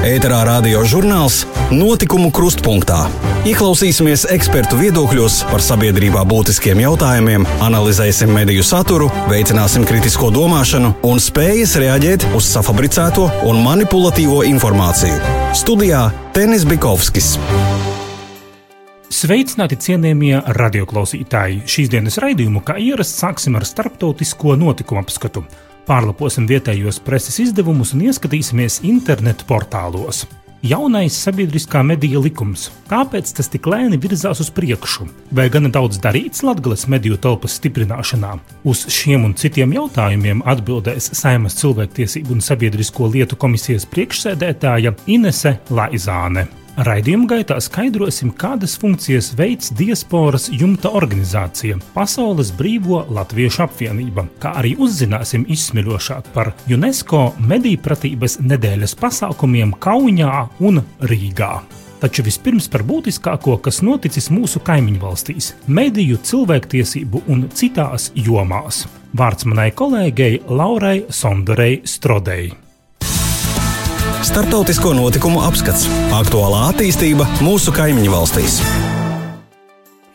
Ēterā radio žurnāls Notikumu krustpunktā. Ieklausīsimies ekspertu viedokļos par sabiedrībā būtiskiem jautājumiem, analizēsim mediju saturu, veicināsim kritisko domāšanu un spējas reaģēt uz safabricēto un manipulatīvo informāciju. Studijā Tenis Bikovskis. Sveicināti cienījamie radioklausītāji! Šīs dienas raidījumu, kā ierasts, sāksim ar starptautisko notikumu apskatu. Pārlaposim vietējos preses izdevumus un ieskatīsimies internetu portālos. Jaunais sabiedriskā mediju likums. Kāpēc tas tik lēni virzās uz priekšu? Vai gana daudz darīts Latvijas mediju telpas stiprināšanā? Uz šiem un citiem jautājumiem atbildēs Saimas cilvēktiesību un sabiedrisko lietu komisijas priekšsēdētāja Inese Laizāne. Raidījuma gaitā skaidrosim, kādas funkcijas veids diasporas jumta organizācija Pasaules Brīvo Latviešu apvienība, kā arī uzzināsim izsmeļošāk par UNESCO mediju nedēļas pasākumiem Kaunijā un Rīgā. Taču vispirms par būtiskāko, kas noticis mūsu kaimiņu valstīs - mediju, cilvēktiesību un citās jomās. Vārds manai kolēģei Laurai Sondarei Strodei. Startautisko notikumu apskats - aktuālā attīstība mūsu kaimiņu valstīs.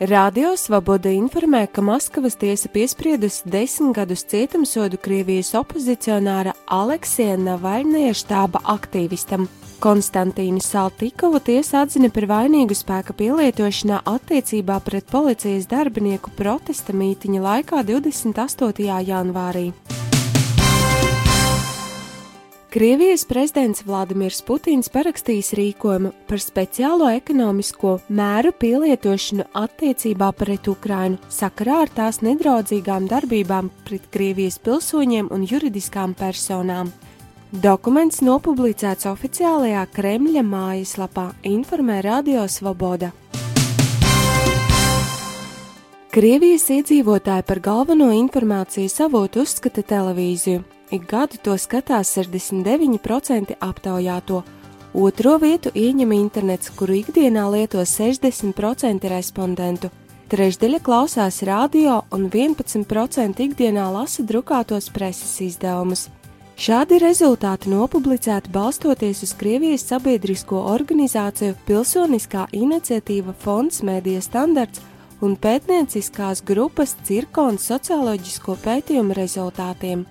Radio Svoboda informē, ka Maskavas tiesa piespriedusi desmit gadus cietumsodu Krievijas opozicionāra Aleksija Navaļnieja štāba aktīvistam. Konstantīnu Saltikovu tiesa atzina par vainīgu spēka pielietošanā attiecībā pret policijas darbinieku protesta mītiņa laikā 28. janvārī. Krievijas prezidents Vladimirs Putins parakstījis rīkojumu par speciālo ekonomisko mēru pielietošanu attiecībā pret Ukrainu sakarā ar tās nedraudzīgām darbībām pret Krievijas pilsoņiem un juridiskām personām. Dokuments nopublicēts oficiālajā Kremļa mājaslapā, informē Radio Svoboda. Krievijas iedzīvotāji par galveno informācijas avotu uzskata televīziju. Ik gadu to skatās 69% aptaujāto. Otro vietu ieņem internets, kuru ikdienā lieto 60% respondentu. Trešdaļa klausās radio un 11% ikdienā lasa drukātos preses izdevumus. Šādi rezultāti nopublicēti balstoties uz Krievijas sabiedrisko organizāciju Pilsoniskā iniciatīva Fonds Mēdija standarts un pētnieciskās grupas Cirkons socioloģisko pētījumu rezultātiem.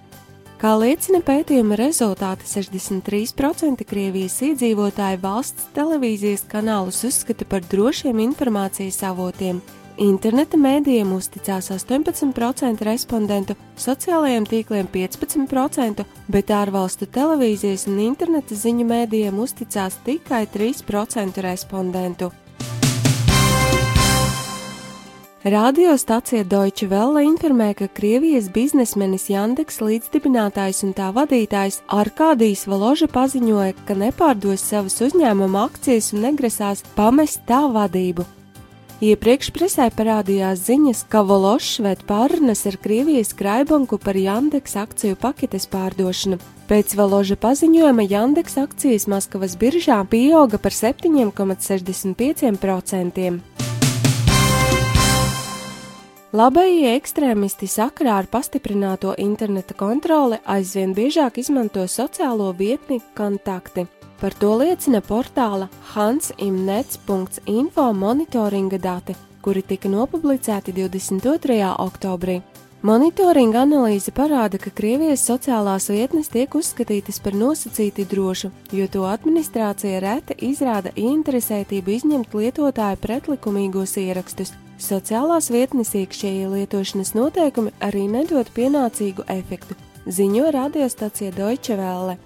Kā liecina pētījuma rezultāti, 63% Krievijas iedzīvotāji valsts televīzijas kanālus uzskata par drošiem informācijas avotiem. Interneta mēdījiem uzticās 18% respondentu, sociālajiem tīkliem 15%, bet ārvalstu televīzijas un interneta ziņu mēdījiem uzticās tikai 3% respondentu. Radiostacija Deutsche Welle informē, ka Krievijas biznesmenis Jandeks līdzdibinātājs un tā vadītājs Arkādijs Valoža paziņoja, ka nepārdos savas uzņēmuma akcijas un negrasās pamest tā vadību. Iepriekš presē parādījās ziņas, ka Vološs vēd pārunas ar Krievijas krājbanku par Jandeks akciju paketes pārdošanu. Pēc Valoža paziņojuma Jandeks akcijas Maskavas biržā pieauga par 7,65%. Labējie ekstrēmisti sakarā ar pastiprināto interneta kontroli aizvien biežāk izmanto sociālo vietni kontakti. Par to liecina portāla hansimnets.info monitoringa dati, kuri tika nopublicēti 22. oktobrī. Monitoringa analīze parāda, ka Krievijas sociālās vietnes tiek uzskatītas par nosacīti drošu, jo to administrācija reti izrāda ieinteresētību izņemt lietotāju pretlikumīgos ierakstus. Sociālās vietnes iekšējie lietošanas noteikumi arī nedod pienācīgu efektu, ziņo radiostacija Deutsche Welle.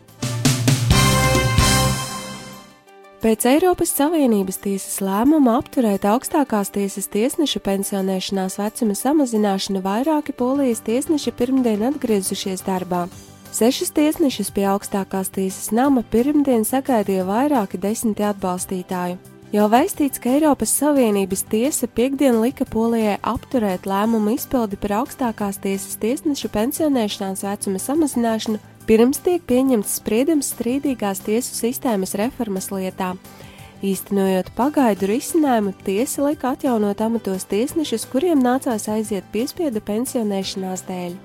Pēc Eiropas Savienības tiesas lēmuma apturēt augstākās tiesas tiesneša pensionēšanās vecuma samazināšanu vairāki polijas tiesneši pirmdien atgriezušies darbā. Sešas tiesnešus pie augstākās tiesas nama pirmdien sagaidīja vairāki desmiti atbalstītāju. Jau vēstīts, ka Eiropas Savienības tiesa piekdien lika Polijai apturēt lēmumu izpildi par augstākās tiesas tiesnešu pensionēšanās vecuma samazināšanu pirms tiek pieņemts spriedums strīdīgās tiesu sistēmas reformas lietā. Īstenojot pagaidu risinājumu, tiesa lika atjaunot amatos tiesnešus, kuriem nācās aiziet piespiedu pensionēšanās dēļ.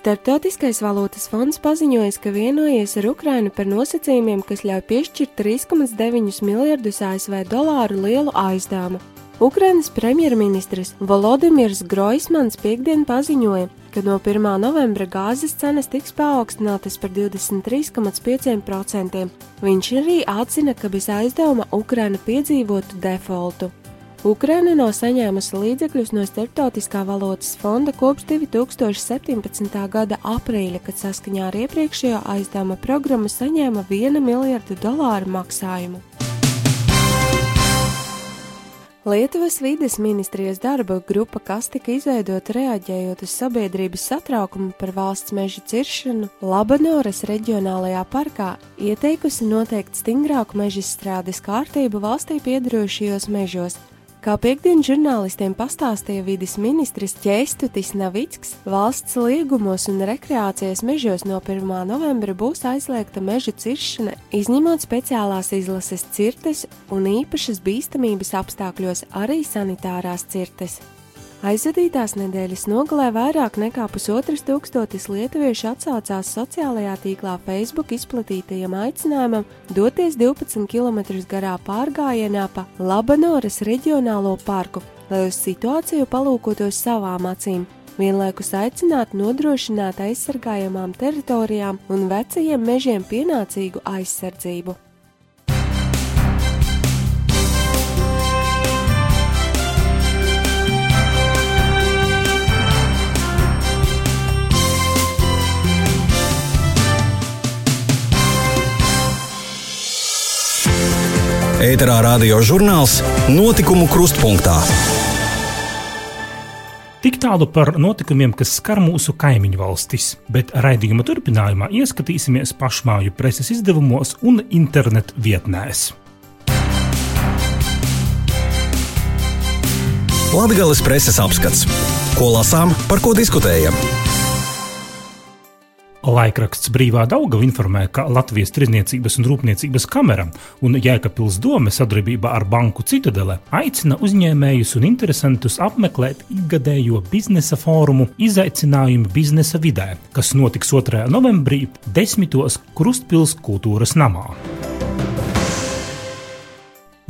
Startautiskais valūtas fonds paziņoja, ka vienojies ar Ukrainu par nosacījumiem, kas ļauj piešķirt 3,9 miljardus ASV dolāru lielu aizdevumu. Ukrainas premjerministrs Volodimirs Groismans piekdien paziņoja, ka no 1. novembra gāzes cenas tiks paaugstinātas par 23,5%. Viņš arī atzina, ka bez aizdevuma Ukraina piedzīvotu defaultu. Ukraina nav saņēmusi līdzekļus no Startautiskā valūtas fonda kopš 2017. gada aprīļa, kad saskaņā ar iepriekšējo aizdevuma programmu saņēma 1 miljardu dolāru maksājumu. Lietuvas vides ministrijas darba grupa, kas tika izveidota reaģējot uz sabiedrības satraukumu par valsts meža ciršanu, Labanoras reģionālajā parkā ieteikusi noteikt stingrāku meža strādes kārtību valstī piedarošajos mežos, Kā piekdienas žurnālistiem pastāstīja vidas ministrs Ķēstutis Navicks, valsts liegumos un rekreācijas mežos no 1. novembra būs aizliegta meža ciršana, izņemot speciālās izlases cirtes un īpašas bīstamības apstākļos arī sanitārās cirtes. Aizvadītās nedēļas nogalē vairāk nekā pusotras tūkstotis lietuviešu atsaucās sociālajā tīklā Facebook izplatītajam aicinājumam doties 12 km garā pārgājienā pa Labanoras reģionālo parku, lai uz situāciju palūkotos savām acīm. Vienlaikus aicināt nodrošināt aizsargājamām teritorijām un vecajiem mežiem pienācīgu aizsardzību. Ēterā radio žurnāls Notikumu krustpunktā. Tik tālu par notikumiem, kas skar mūsu kaimiņu valstis, bet raidījuma turpinājumā ieskatīsimies pašmāju preses izdevumos un internetu vietnēs. Latvijas preses apskats. Ko lasām, par ko diskutējam? Laikraksts Brīvā Daugava informē, ka Latvijas Tirzniecības un Rūpniecības kamera un Jēkabpils dome sadarbībā ar Banku Citadele aicina uzņēmējus un interesantus apmeklēt ikgadējo biznesa fórumu Izaicinājumi biznesa vidē, kas notiks 2. novembrī 10. Krustpils kultūras namā.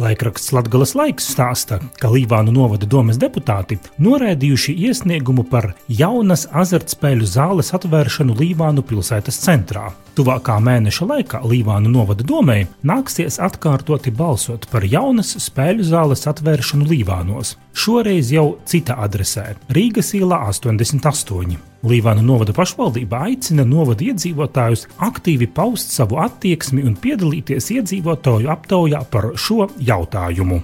Laikraksts Latvijas laiks stāsta, ka Līvānu novada domas deputāti noraidījuši iesniegumu par jaunas azartspēļu zāles atvēršanu Līvānu pilsētas centrā. Tuvākā mēneša laikā Līvānu novada domē nāksies atkārtoti balsot par jaunas spēļu zāles atvēršanu Līvānos, šoreiz jau cita adresē - Rīgas ielā 88. Līvānu novada pašvaldība aicina novada iedzīvotājus aktīvi paust savu attieksmi un piedalīties iedzīvotāju aptaujā par šo jautājumu.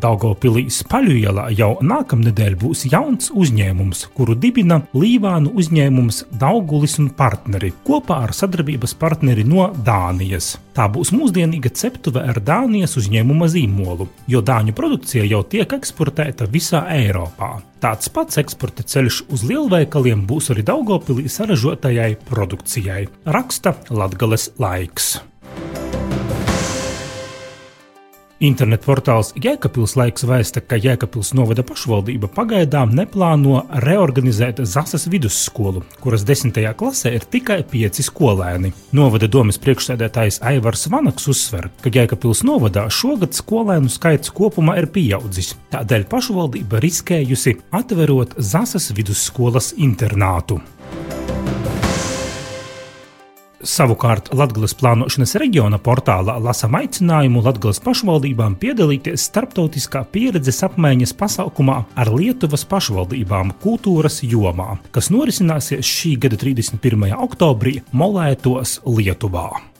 Daugopilī Spaļu ielā jau nākamnedēļ būs jauns uzņēmums, kuru dibina Līvānu uzņēmums Daugulis un partneri kopā ar sadarbības partneri no Dānijas. Tā būs mūsdienīga ceptuve ar Dānijas uzņēmuma zīmolu, jo dāņu produkcija jau tiek eksportēta visā Eiropā. Tāds pats eksporta ceļš uz lielveikaliem būs arī Daugopilī saražotajai produkcijai, raksta Latgales laiks. Internetu portāls Jēkabils laiks vēsta, ka Jēkabils novada pašvaldība pagaidām neplāno reorganizēt Zasas vidusskolu, kuras desmitajā klasē ir tikai pieci skolēni. Novada domas priekšsēdētājs Aivars Vanaks uzsver, ka Jēkabils novadā šogad skolēnu skaits kopumā ir pieaudzis. Tādēļ pašvaldība riskējusi atverot Zasas vidusskolas internātu. Savukārt Latvijas plānošanas reģiona portālā lasām aicinājumu Latvijas pašvaldībām piedalīties starptautiskā pieredzes apmaiņas pasākumā ar Lietuvas pašvaldībām kultūras jomā, kas norisināsies šī gada 31. oktobrī Molētos Lietuvā.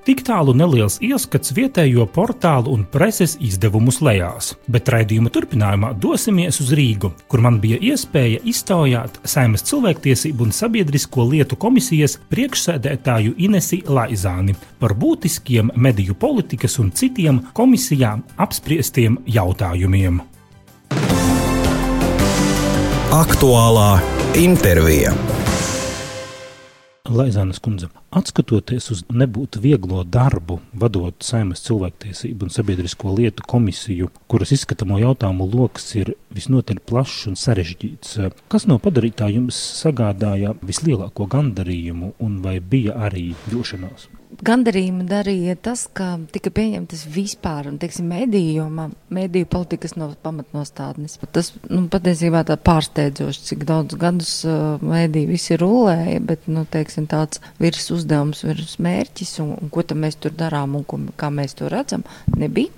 Tik tālu neliels ieskats vietējo portālu un preses izdevumu lejās, bet raidījuma turpinājumā dosimies uz Rīgu, kur man bija iespēja iztaujāt Saimas cilvēktiesību un sabiedrisko lietu komisijas priekšsēdētāju Inesi Laizāni par būtiskiem mediju politikas un citiem komisijām apspriestiem jautājumiem. Aktuālā intervija. Laizānas kundze, atskatoties uz nebūtu vieglo darbu, vadot Saimas cilvēktiesību un sabiedrisko lietu komisiju, kuras izskatāmo jautājumu lokus ir visnotaļ plašs un sarežģīts, kas no padarītā jums sagādāja vislielāko gandarījumu un vai bija arī vilšanās? Gandarījumu darīja tas, ka tika pieņemtas vispār, un, teiksim, medījumā, mediju politikas no pamatnostādnes. Tas, nu, patiesībā tā pārsteidzoši, cik daudz gadus uh, mediju visi rulēja, bet, nu, teiksim, tāds virs uzdevums, virs mērķis, un, un ko tad mēs tur darām, un ko, kā mēs to redzam, nebija.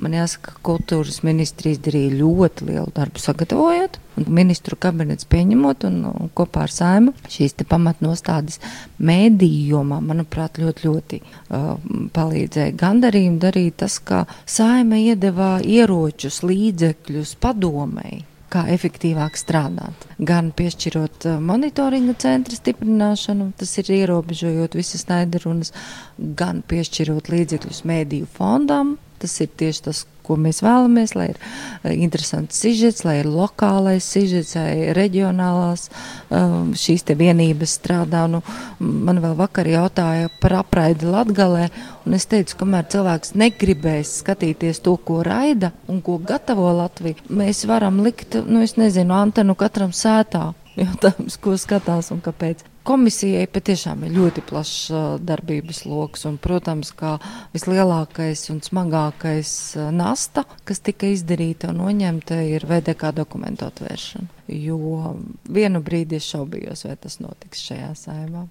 Man jāsaka, ka kultūras ministri izdarīja ļoti lielu darbu sagatavojot, un ministru kabinets pieņemot un, un kopā ar saimu šīs pamatnostādes mēdījumā, manuprāt, ļoti, ļoti uh, palīdzēja. Gandarījumu darīja tas, ka saima iedevā ieročus, līdzekļus padomēji kā efektīvāk strādāt. Gan piešķirot uh, monitoringa centra stiprināšanu, tas ir ierobežojot visas naidarunas, gan piešķirot līdzekļus mēdīju fondām, Tas ir tieši tas, ko mēs vēlamies, lai ir eh, interesants sižets, lai ir lokālais sižets, lai reģionālās um, šīs te vienības strādā. Nu, man vēl vakar jautāja par apraidi Latgalē, un es teicu, kamēr cilvēks negribēs skatīties to, ko raida un ko gatavo Latvija, mēs varam likt, nu, es nezinu, antenu katram sētā. Jautājums, ko skatās un kāpēc. Komisijai patiešām ir ļoti plašs uh, darbības lokus, un, protams, kā vislielākais un smagākais uh, nasta, kas tika izdarīta un noņemta, ir VDK dokumentu atvēršana. Jo vienu brīdi es šaubījos, vai tas notiks šajā saimā.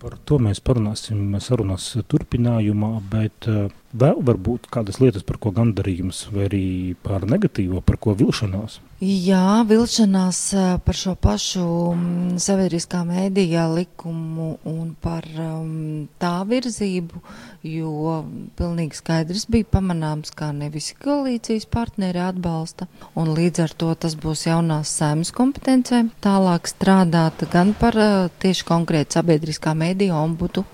Par to mēs parunāsim sarunās turpinājumā, bet vēl varbūt kādas lietas, par ko gandarījums, vai arī par negatīvo, par ko vilšanās. Jā, vilšanās par šo pašu mm, sabiedriskā mēdījā likumu un par um, tā virzību, jo pilnīgi skaidrs bija pamanāms, kā ne visi koalīcijas partneri atbalsta, un līdz ar to tas būs jaunās sēmas kompetencē tālāk strādāt gan par uh, tieši konkrēti sabiedriskā mēdīja ombudu,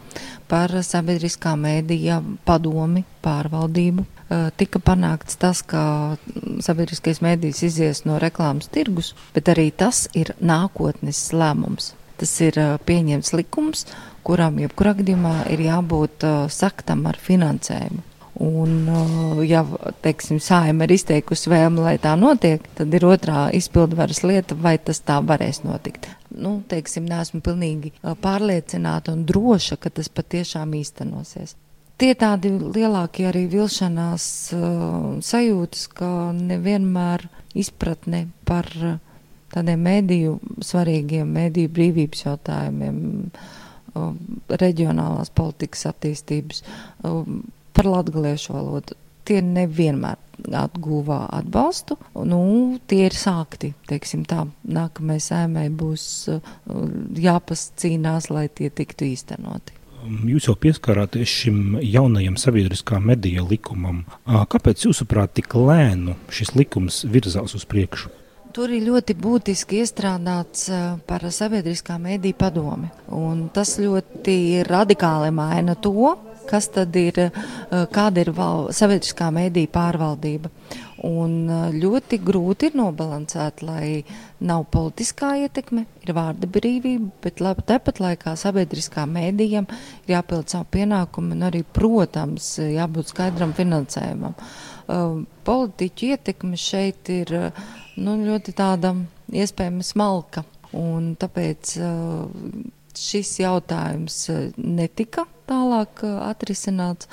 par sabiedriskā mēdīja padomi, pārvaldību Eh, tika panākts tas, ka sabiedriskais mēdījis izies no reklāmas tirgus, bet arī tas ir nākotnes lēmums. Tas ir eh, pieņemts likums, kuram jebkurā gadījumā ir jābūt uh, saktam ar finansējumu. Un, ja, teiksim, sājuma ir izteikusi vēlmi, lai tā notiek, tad ir otrā izpildvaras lieta, vai tas tā varēs notikt. Nu, teiksim, neesmu pilnīgi pārliecināta un droša, ka tas patiešām īstenosies tie tādi lielākie arī vilšanās uh, sajūtas, ka nevienmēr izpratne par tādiem mēdīju svarīgiem mēdīju brīvības jautājumiem, uh, reģionālās politikas attīstības, uh, par latgaliešu valodu. Tie nevienmēr atguvā atbalstu. Nu, tie ir sākti, teiksim tā. Nākamais ēmai būs uh, jāpascīnās, lai tie tiktu īstenoti. Jūs jau pieskārāties šim jaunajam sabiedriskā medija likumam. Kāpēc, jūsuprāt, tik lēnu šis likums virzās uz priekšu? Tur ir ļoti būtiski iestrādāts par sabiedriskā mediju padomi. Un tas ļoti radikāli maina to, kas tad ir, kāda ir val, sabiedriskā mediju pārvaldība. Un ļoti grūti ir nobalansēt, lai nav politiskā ietekme, ir vārda brīvība, bet labi, tepat laikā sabiedriskā mēdījam ir jāpild savu pienākumu un arī, protams, jābūt skaidram finansējumam. Uh, politiķu ietekme šeit ir nu, ļoti tāda iespējama smalka, un tāpēc uh, šis jautājums netika tālāk atrisināts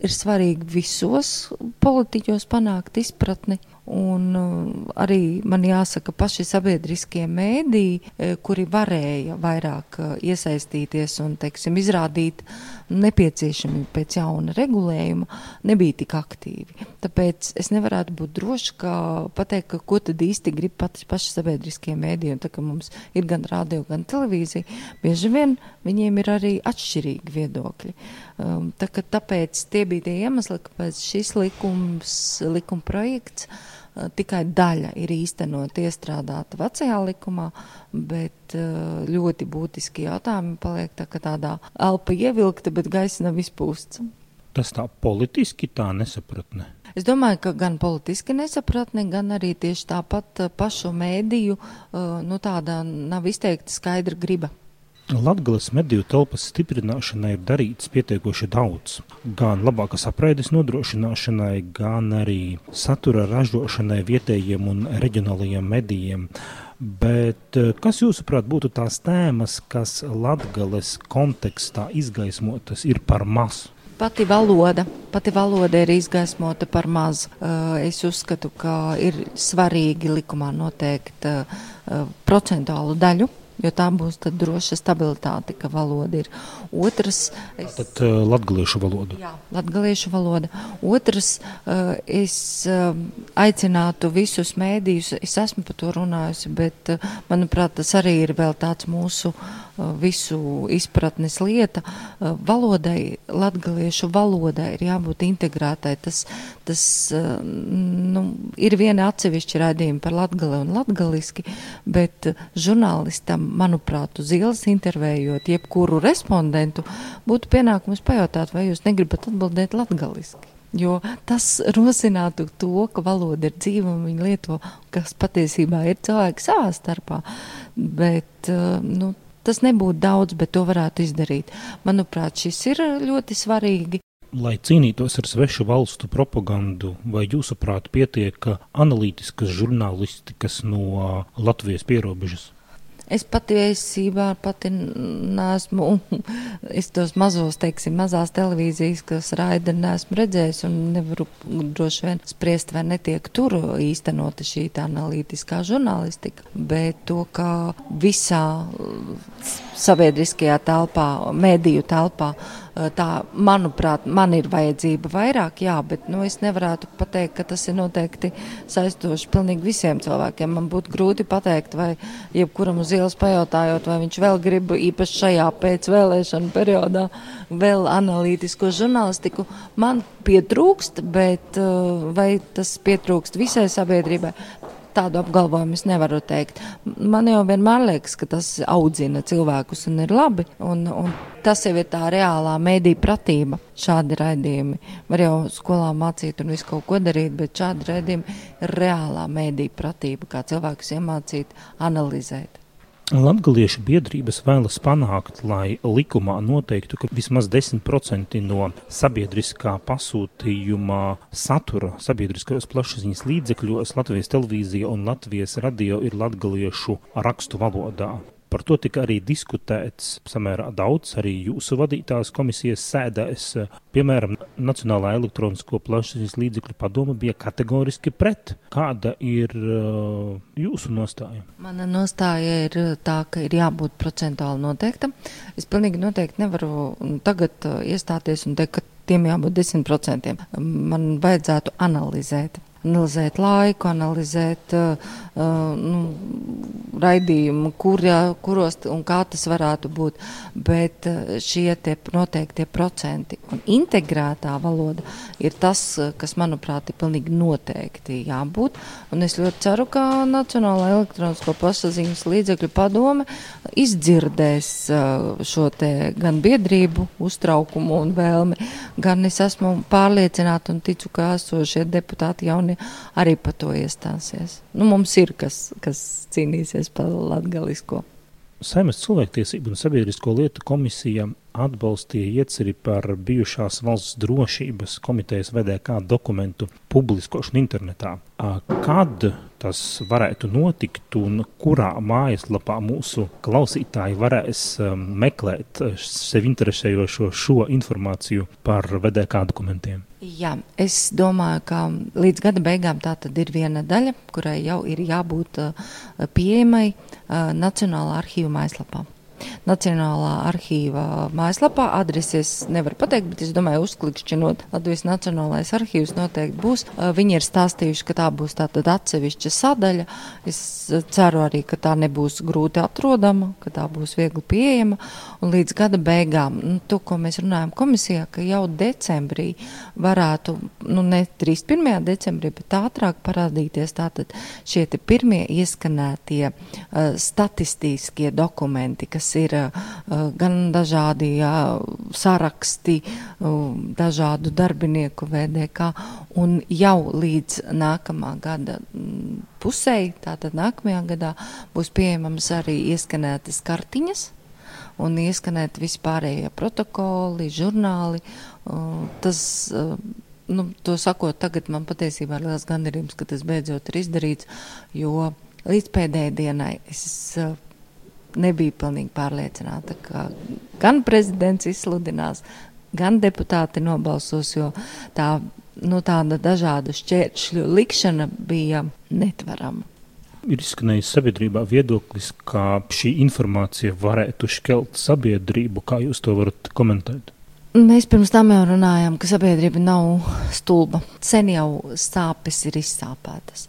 ir svarīgi visos politiķos panākt izpratni. Un uh, arī man jāsaka, paši sabiedriskie mēdīji, uh, kuri varēja vairāk uh, iesaistīties un, teiksim, izrādīt nepieciešamību pēc jauna regulējuma, nebija tik aktīvi. Tāpēc es nevarētu būt droši, ka pateikt, ka ko tad īsti grib pati paši sabiedriskie mēdīji. Un tā kā mums ir gan radio, gan televīzija, bieži vien viņiem ir arī atšķirīgi viedokļi. Um, tā, tāpēc tie bija tie iemesli, kāpēc šis likums, likuma projekts uh, tikai daļa ir īstenot iestrādāta vecajā likumā, bet uh, ļoti būtiski jautājumi paliek tā, tādā elpa ievilkta, bet gaisa nav izpūsts. Tas tā politiski tā nesapratne. Es domāju, ka gan politiski nesapratne, gan arī tieši tāpat uh, pašu mēdīju, nu tāda nav izteikta skaidra griba. Latvijas mediju telpas stiprināšanai ir darīts pietiekoši daudz. Gan labākas apraides nodrošināšanai, gan arī satura ražošanai vietējiem un reģionālajiem medijiem. Bet eh, kas, jūsuprāt, būtu tās tēmas, kas Latvijas kontekstā izgaismotas, ir par mazu? Pati valoda, pati valoda ir izgaismota par maz. Eh, es uzskatu, ka ir svarīgi likumā noteikt eh, procentuālu daļu jo tā būs droša stabilitāte, ka valoda ir. Otrs, es, Tad uh, latgaliešu valoda. Jā, latgaliešu valoda. Otrs, uh, es uh, aicinātu visus mēdījus, es esmu par to runājusi, bet, uh, manuprāt, tas arī ir vēl tāds mūsu uh, visu izpratnes lieta. Valodai, latgaliešu valodai ir jābūt integrētai. Tas, tas nu, ir viena atsevišķa raidījuma par latgali un latgaliski, bet žurnālistam, manuprāt, uz ielas intervējot jebkuru respondentu, būtu pienākums pajautāt, vai jūs negribat atbildēt latgaliski. Jo tas rosinātu to, ka valoda ir dzīva un viņi lieto, kas patiesībā ir cilvēki savā starpā. Bet, nu, Tas nebūtu daudz, bet to varētu izdarīt. Manuprāt, šis ir ļoti svarīgi. Lai cīnītos ar svešu valstu propagandu, vai jūsuprāt pietiek analītiskas žurnālistikas no Latvijas pierobežas? Es patiesībā pati nesmu, es tos mazos, teiksim, mazās televīzijas, kas raida, nesmu redzējis un nevaru droši vien spriest, vai netiek tur īstenota šī tā analītiskā žurnālistika, bet to, ka visā sabiedriskajā telpā, mediju telpā, tā, manuprāt, man ir vajadzība vairāk, jā, bet nu, es nevarētu pateikt, ka tas ir noteikti saistoši pilnīgi visiem cilvēkiem. Man būtu grūti pateikt, vai jebkuram uz ielas pajautājot, vai viņš vēl grib īpaši šajā pēcvēlēšanu periodā vēl analītisko žurnālistiku. Man pietrūkst, bet vai tas pietrūkst visai sabiedrībai? Tādu apgalvojumu es nevaru teikt. Man jau vienmēr liekas, ka tas audzina cilvēkus un ir labi. Un, un tas jau ir tā reālā mēdī pratība. Šādi raidījumi var jau skolā mācīt un visu kaut ko darīt, bet šādi raidījumi ir reālā mēdī pratība, kā cilvēkus iemācīt, analizēt. Latviešu biedrības vēlas panākt, lai likumā noteiktu, ka vismaz 10% no sabiedriskā pasūtījuma satura sabiedriskajos plašsaziņas līdzekļos Latvijas televīzija un Latvijas radio ir latviešu rakstu valodā. Par to tika arī diskutēts samērā daudz, arī jūsu vadītās komisijas sēdēs. Piemēram, Nacionālā elektronisko plašsaziņas līdzekļu padoma bija kategoriski pret. Kāda ir uh, jūsu nostāja? Mana nostāja ir tā, ka ir jābūt procentuāli noteiktam. Es pilnīgi noteikti nevaru tagad uh, iestāties un teikt, ka tiem jābūt 10%. Man vajadzētu analizēt analizēt laiku, analizēt uh, uh, nu, raidījumu, kur, kuros un kā tas varētu būt. Bet uh, šie tie noteiktie procenti un integrētā valoda ir tas, uh, kas, manuprāt, ir pilnīgi noteikti jābūt. Un es ļoti ceru, ka Nacionālā elektronisko plašsaziņas līdzekļu padome izdzirdēs uh, šo te gan biedrību uztraukumu un vēlmi, gan es esmu pārliecināta un ticu, ka esošie deputāti jaunie jauni arī par to iestāsies. Nu, mums ir kas, kas cīnīsies par latgalisko. Saimnes cilvēktiesību un sabiedrisko lietu komisija atbalstīja ieceri par bijušās valsts drošības komitejas VDK dokumentu publiskošanu internetā. Kad tas varētu notikt un kurā mājaslapā mūsu klausītāji varēs meklēt sev interesējošo šo informāciju par VDK dokumentiem? Jā, es domāju, ka līdz gada beigām tā tad ir viena daļa, kurai jau ir jābūt pieejamai Nacionālā arhīva mājaslapā. Nacionālā arhīva mājaslapā. Adreses nevar pateikt, bet es domāju, uzklikšķinot Latvijas Nacionālais arhīvs noteikti būs. Viņi ir stāstījuši, ka tā būs tātad atsevišķa sadaļa. Es ceru arī, ka tā nebūs grūti atrodama, ka tā būs viegli pieejama. Un līdz gada beigām, nu, to, ko mēs runājam komisijā, ka jau decembrī varētu, nu ne 31. decembrī, bet ātrāk parādīties tātad šie pirmie ieskanētie uh, statistiskie dokumenti, kas ir gan dažādi jā, saraksti, dažādu darbinieku VDK, un jau līdz nākamā gada pusē, tātad nākamajā gadā, būs pieejamas arī ieskanētas kartiņas un ieskanēt vispārējie protokoli, žurnāli. Tas, nu, to sakot, tagad man patiesībā ir liels gandarījums, ka tas beidzot ir izdarīts, jo līdz pēdējai dienai es nebiju pilnīgi pārliecināta, ka gan prezidents izsludinās, gan deputāti nobalsos, jo tā, nu, tāda dažādu šķēršļu likšana bija netvarama. Ir izskanējis sabiedrībā viedoklis, ka šī informācija varētu šķelt sabiedrību. Kā jūs to varat komentēt? Mēs pirms tam jau runājām, ka sabiedrība nav stulba. Sen jau sāpes ir izsāpētas.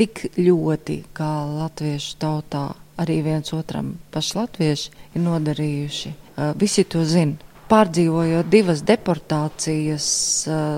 Tik ļoti, kā latviešu tautā arī viens otram paši latvieši ir nodarījuši. Visi to zina. Pārdzīvojot divas deportācijas,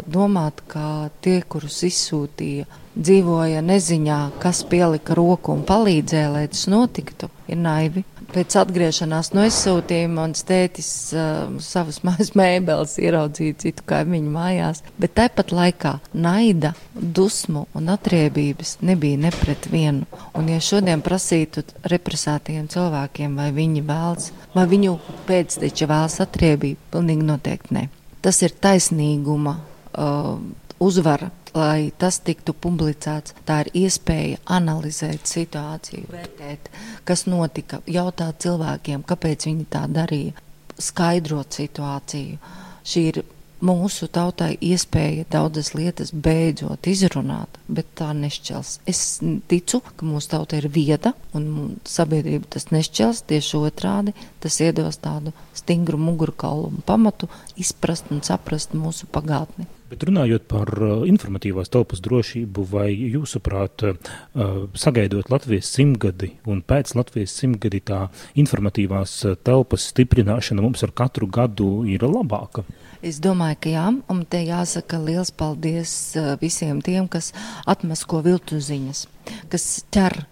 domāt, ka tie, kurus izsūtīja, dzīvoja neziņā, kas pielika roku un palīdzēja, lai tas notiktu, ir naivi. Pēc atgriešanās no izsūtījuma mans tētis uh, savas mājas mēbeles ieraudzīja citu kaimiņu mājās, bet tāpat laikā naida, dusmu un atriebības nebija ne pret vienu. Un ja šodien prasītu represētajiem cilvēkiem, vai viņi vēlas, vai viņu pēcteči vēlas atriebību, pilnīgi noteikti ne. Tas ir taisnīguma uh, uzvara lai tas tiktu publicēts. Tā ir iespēja analizēt situāciju, vērtēt, kas notika, jautāt cilvēkiem, kāpēc viņi tā darīja, skaidrot situāciju. Šī ir mūsu tautai iespēja daudzas lietas beidzot izrunāt, bet tā nešķels. Es ticu, ka mūsu tauta ir vieda un sabiedrība tas nešķels, tieši otrādi tas iedos tādu stingru mugurkaulu un pamatu izprast un saprast mūsu pagātni. Bet runājot par uh, informatīvās telpas drošību, vai jūsuprāt, uh, sagaidot Latvijas simtgadi un pēc Latvijas simtgadi tā informatīvās uh, telpas stiprināšana mums ar katru gadu ir labāka? Es domāju, ka jā, un te jāsaka liels paldies visiem tiem, kas atmasko viltu ziņas, kas ķer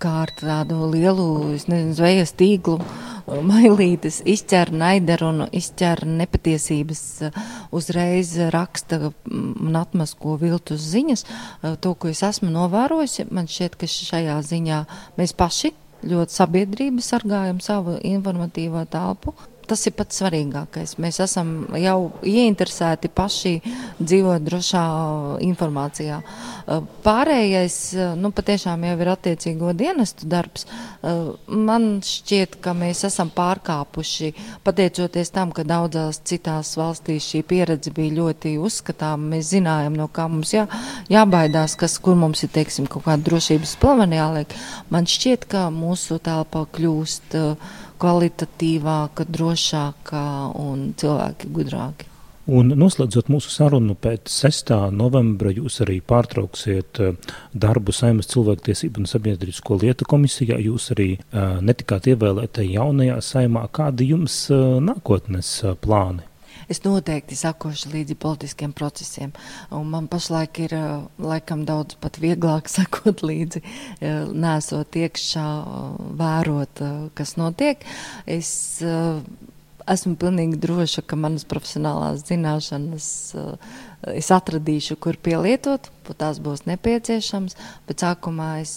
kā ar tādu lielu, nezinu, zvejas tīklu mailītes izķer naidarunu, izķer nepatiesības, uzreiz raksta un atmasko viltus ziņas. To, ko es esmu novērojusi, man šķiet, ka šajā ziņā mēs paši ļoti sabiedrība sargājam savu informatīvo telpu, tas ir pats svarīgākais. Mēs esam jau ieinteresēti paši dzīvot drošā informācijā. Uh, pārējais, uh, nu, patiešām jau ir attiecīgo dienestu darbs. Uh, man šķiet, ka mēs esam pārkāpuši, pateicoties tam, ka daudzās citās valstīs šī pieredze bija ļoti uzskatām. Mēs zinājām, no kā mums jā, jābaidās, kas, kur mums ir, teiksim, kaut kāda drošības plavani jāliek. Man šķiet, ka mūsu telpa kļūst uh, kvalitatīvāka, drošāka un cilvēki gudrāki. Un noslēdzot mūsu sarunu pēc 6. novembra, jūs arī pārtrauksiet eh, darbu Saimas cilvēktiesību un sabiedrisko lietu komisijā. Jūs arī uh, netikāt ievēlēta jaunajā saimā. Kādi jums uh, nākotnes plāni? Es noteikti sakošu līdzi politiskiem procesiem. Un man pašlaik ir laikam daudz pat vieglāk sakot līdzi, nesot iekšā, vērot, kas notiek. Es esmu pilnīgi droša, ka manas profesionālās zināšanas es atradīšu, kur pielietot, tās būs nepieciešams, bet sākumā es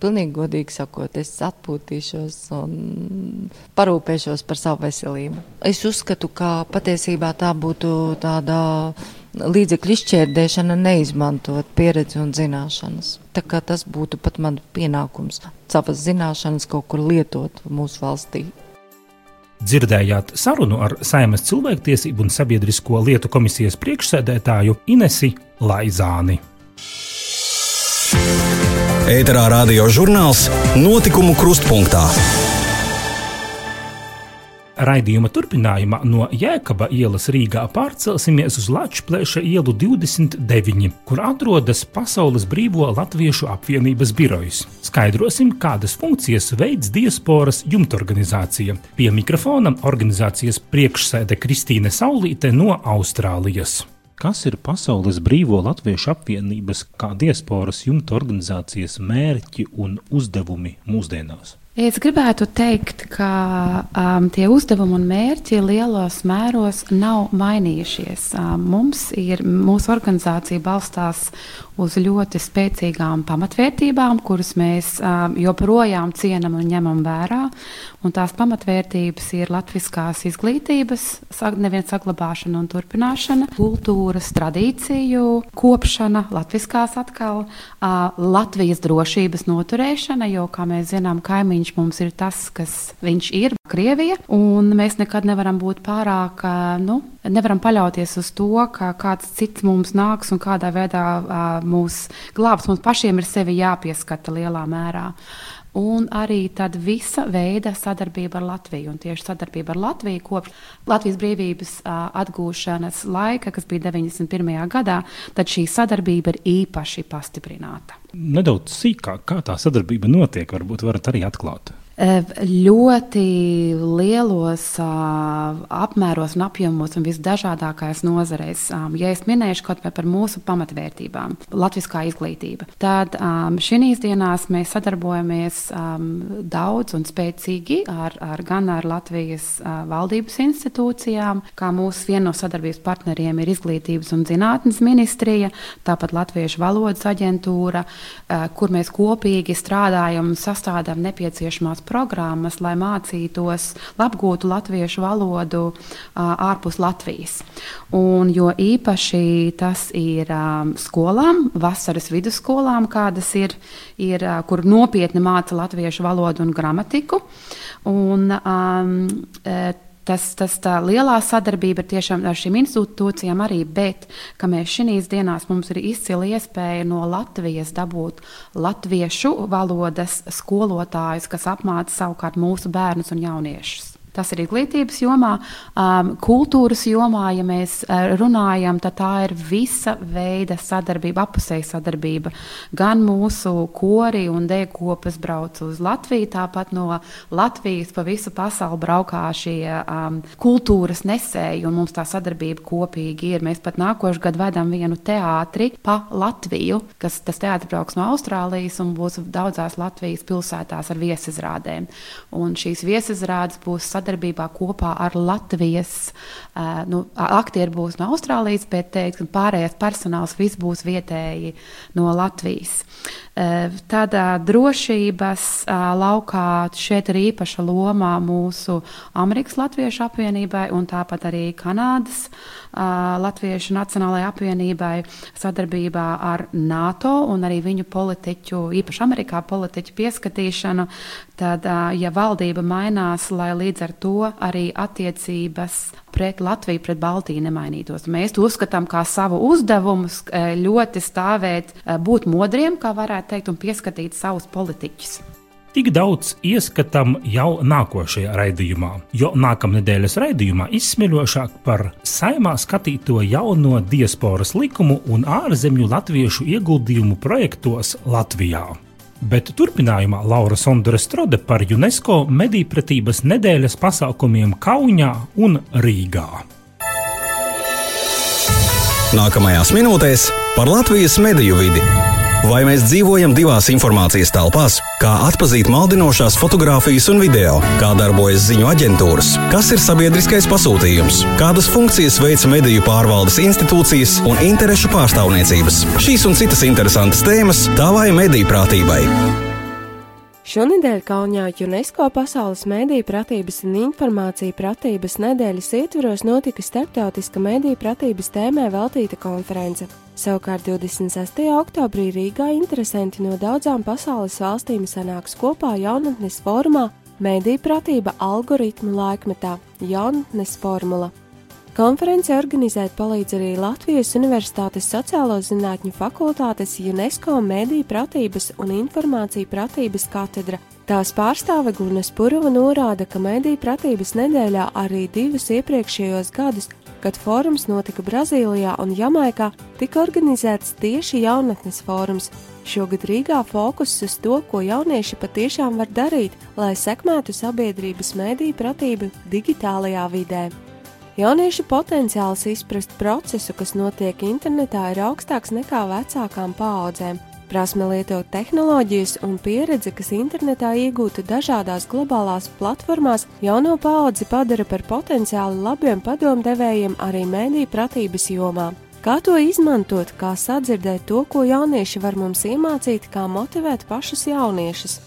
pilnīgi godīgi sakot, es atpūtīšos un parūpēšos par savu veselību. Es uzskatu, ka patiesībā tā būtu tāda līdzekļu izšķērdēšana, neizmantot pieredzi un zināšanas. Tā kā tas būtu pat man pienākums savas zināšanas kaut kur lietot mūsu valstī. Dzirdējāt sarunu ar Saimas cilvēktiesību un sabiedrisko lietu komisijas priekšsēdētāju Inesi Laizāni. Ēterā radio žurnāls Notikumu krustpunktā. Raidījuma turpinājumā no Jēkaba ielas Rīgā pārcelsimies uz Latvijas ielu 29, kur atrodas Pasaules Brīvo Latviešu apvienības birojas. Skaidrosim, kādas funkcijas veids diasporas jumtorganizācija. Pie mikrofona organizācijas priekšsēde Kristīne Saulīte no Austrālijas. Kas ir Pasaules Brīvo Latviešu apvienības kā diasporas jumta organizācijas mērķi un uzdevumi mūsdienās? Es gribētu teikt, ka um, tie uzdevumi un mērķi lielos mēros nav mainījušies. Um, mums ir, mūsu organizācija balstās uz ļoti spēcīgām pamatvērtībām, kuras mēs um, joprojām cienam un ņemam vērā. Un tās pamatvērtības ir latviskās izglītības, neviena saglabāšana un turpināšana, kultūras tradīciju kopšana, latviskās atkal, uh, Latvijas drošības noturēšana, jo, kā mēs zinām, kaimiņš mums ir tas, kas viņš ir, Krievija, mēs nekad nevaram būt pārāk, nu, nevaram paļauties uz to, ka kāds cits mums nāks un kādā veidā mūs glābs. Mums pašiem ir sevi jāpieskata lielā mērā. Un arī tāda visa veida sadarbība ar Latviju. Un tieši sadarbība ar Latviju kopš Latvijas brīvības atgūšanas laika, kas bija 91. gadā, tad šī sadarbība ir īpaši pastiprināta. Nedaudz sīkāk, kā tā sadarbība notiek, varbūt varat arī atklāt ļoti lielos uh, apmēros un apjomos un visdažādākajās nozareis. Um, ja es minēšu kaut vai par mūsu pamatvērtībām, latviskā izglītība, tad šīs dienās mēs sadarbojamies daudz un spēcīgi ar, ar gan ar Latvijas valdības institūcijām, kā mūsu viena no sadarbības partneriem ir Izglītības un zinātnes ministrija, tāpat Latviešu valodas aģentūra, kur mēs kopīgi strādājam un sastādām nepieciešamās programmas, lai mācītos, apgūtu latviešu valodu ārpus Latvijas. Un, jo īpaši tas ir skolām, vasaras vidusskolām, kādas ir, ir kur nopietni māca latviešu valodu un gramatiku. Un, um, tas, tas tā lielā sadarbība ir tiešām ar šīm institūcijām arī, bet ka mēs šīs dienās mums ir izcila iespēja no Latvijas dabūt latviešu valodas skolotājus, kas apmāca savukārt mūsu bērnus un jauniešus. Tas ir izglītības jomā, um, kultūras jomā, ja mēs uh, runājam, tad tā ir visa veida sadarbība, apusēja sadarbība. Gan mūsu kori un dēkopas brauc uz Latviju, tāpat no Latvijas pa visu pasauli braukā šie um, kultūras nesēji, un mums tā sadarbība kopīgi ir. Mēs pat nākošu gadu vedam vienu teātri pa Latviju, kas tas teātris brauks no Austrālijas un būs daudzās Latvijas pilsētās ar viesizrādēm. Un šīs viesizrādes būs sadarbības sadarbībā kopā ar Latvijas. Nu, aktieri būs no Austrālijas, bet teiksim, pārējais personāls viss būs vietēji no Latvijas. Tādā drošības laukā šeit ir īpaša loma mūsu Amerikas Latviešu apvienībai un tāpat arī Kanādas Latviešu Nacionālajai apvienībai sadarbībā ar NATO un arī viņu politiķu, īpaši Amerikā politiķu pieskatīšanu. Tad, ja valdība mainās, lai līdz ar to arī attiecības pret Latviju, pret Baltiju nemainītos. Mēs to uzskatām kā savu uzdevumu ļoti stāvēt, būt modriem, kā varētu teikt, un pieskatīt savus politiķus. Tik daudz ieskatām jau nākošajā raidījumā, jo nākamnedēļas raidījumā izsmeļošāk par saimā skatīto jauno diasporas likumu un ārzemju latviešu ieguldījumu projektos Latvijā. Bet turpinājumā Laura Sondore strode par UNESCO medīpratības nedēļas pasākumiem Kaunijā un Rīgā. Nākamajās minūtēs par Latvijas mediju vidi. Vai mēs dzīvojam divās informācijas telpās? Kā atzīt maldinošās fotogrāfijas un video? Kā darbojas ziņu aģentūras? Kas ir sabiedriskais pasūtījums? Kādas funkcijas veic mediju pārvaldes institūcijas un interešu pārstāvniecības? Šīs un citas interesantas tēmas tavai mediju prātībai. Šonadēļ Kaunijā UNESCO Pasaules mēdīju pratības un informāciju pratības nedēļas ietvaros notika starptautiska mēdīju pratības tēmai veltīta konference. Savukārt 26. oktobrī Rīgā interesanti no daudzām pasaules valstīm sanāks kopā jaunatnes formā Mēdīju pratība algoritmu laikmetā - jaunatnes formula. Konferenci organizēt palīdz arī Latvijas Universitātes sociālo zinātņu fakultātes UNESCO mediju pratības un informāciju pratības katedra. Tās pārstāve Guna Spurova norāda, ka mediju pratības nedēļā arī divus iepriekšējos gadus, kad fórums notika Brazīlijā un Jamaikā, tika organizēts tieši jaunatnes fórums. Šogad Rīgā fokus uz to, ko jaunieši patiešām var darīt, lai sekmētu sabiedrības mediju pratību digitālajā vidē. Jauniešu potenciāls izprast procesu, kas notiek internetā, ir augstāks nekā vecākām paaudzēm. Prasme lietot tehnoloģijas un pieredze, kas internetā iegūta dažādās globālās platformās, jauno paudzi padara par potenciāli labiem padomdevējiem arī mēdīju pratības jomā. Kā to izmantot, kā sadzirdēt to, ko jaunieši var mums iemācīt, kā motivēt pašus jauniešus.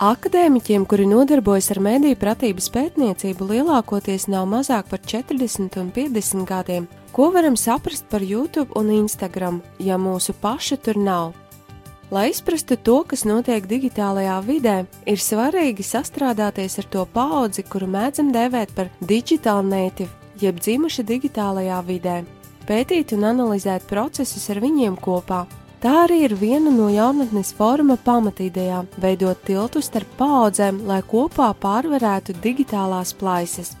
Akadēmiķiem, kuri nodarbojas ar mediju pratības pētniecību, lielākoties nav mazāk par 40 un 50 gadiem. Ko varam saprast par YouTube un Instagram, ja mūsu paša tur nav? Lai izprastu to, kas notiek digitālajā vidē, ir svarīgi sastrādāties ar to paudzi, kuru mēdzam dēvēt par digital native, jeb dzimuši digitālajā vidē, pētīt un analizēt procesus ar viņiem kopā, Tā arī ir viena no jaunatnes forma pamatīdejām - veidot tiltu starp paudzēm, lai kopā pārvarētu digitālās plaisas.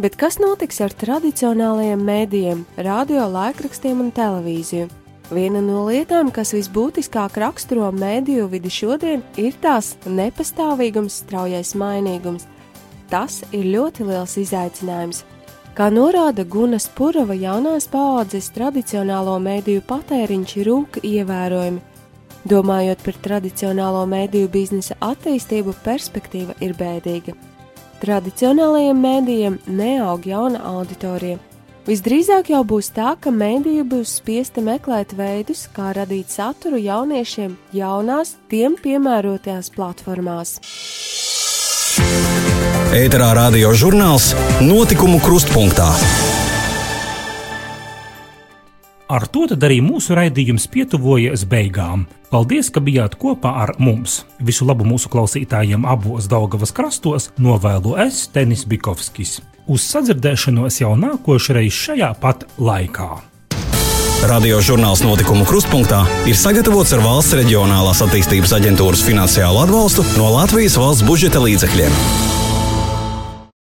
Bet kas notiks ar tradicionālajiem mēdījiem, radio, laikrakstiem un televīziju? Viena no lietām, kas visbūtiskāk raksturo mēdīju vidi šodien, ir tās nepastāvīgums, straujais mainīgums. Tas ir ļoti liels izaicinājums, Kā norāda Gunas Purava, jaunās paaudzes tradicionālo mēdīju patēriņš rūk ievērojami. Domājot par tradicionālo mēdīju biznesa attīstību, perspektīva ir bēdīga. Tradicionālajiem mēdījiem neaug jauna auditorija. Visdrīzāk jau būs tā, ka mēdīja būs spiesta meklēt veidus, kā radīt saturu jauniešiem jaunās, tiem piemērotajās platformās. Ēterā radio žurnāls Notikumu krustpunktā. Ar to arī mūsu raidījums pietuvojas beigām. Paldies, ka bijāt kopā ar mums. Visu labu mūsu klausītājiem abos Daugavas krastos novēlu es, Tenis Bikovskis. Uz sadzirdēšanos jau nākošreiz šajā pat laikā. Radio žurnāls notikumu krustpunktā ir sagatavots ar valsts reģionālās attīstības aģentūras finansiālu atbalstu no Latvijas valsts budžeta līdzekļiem.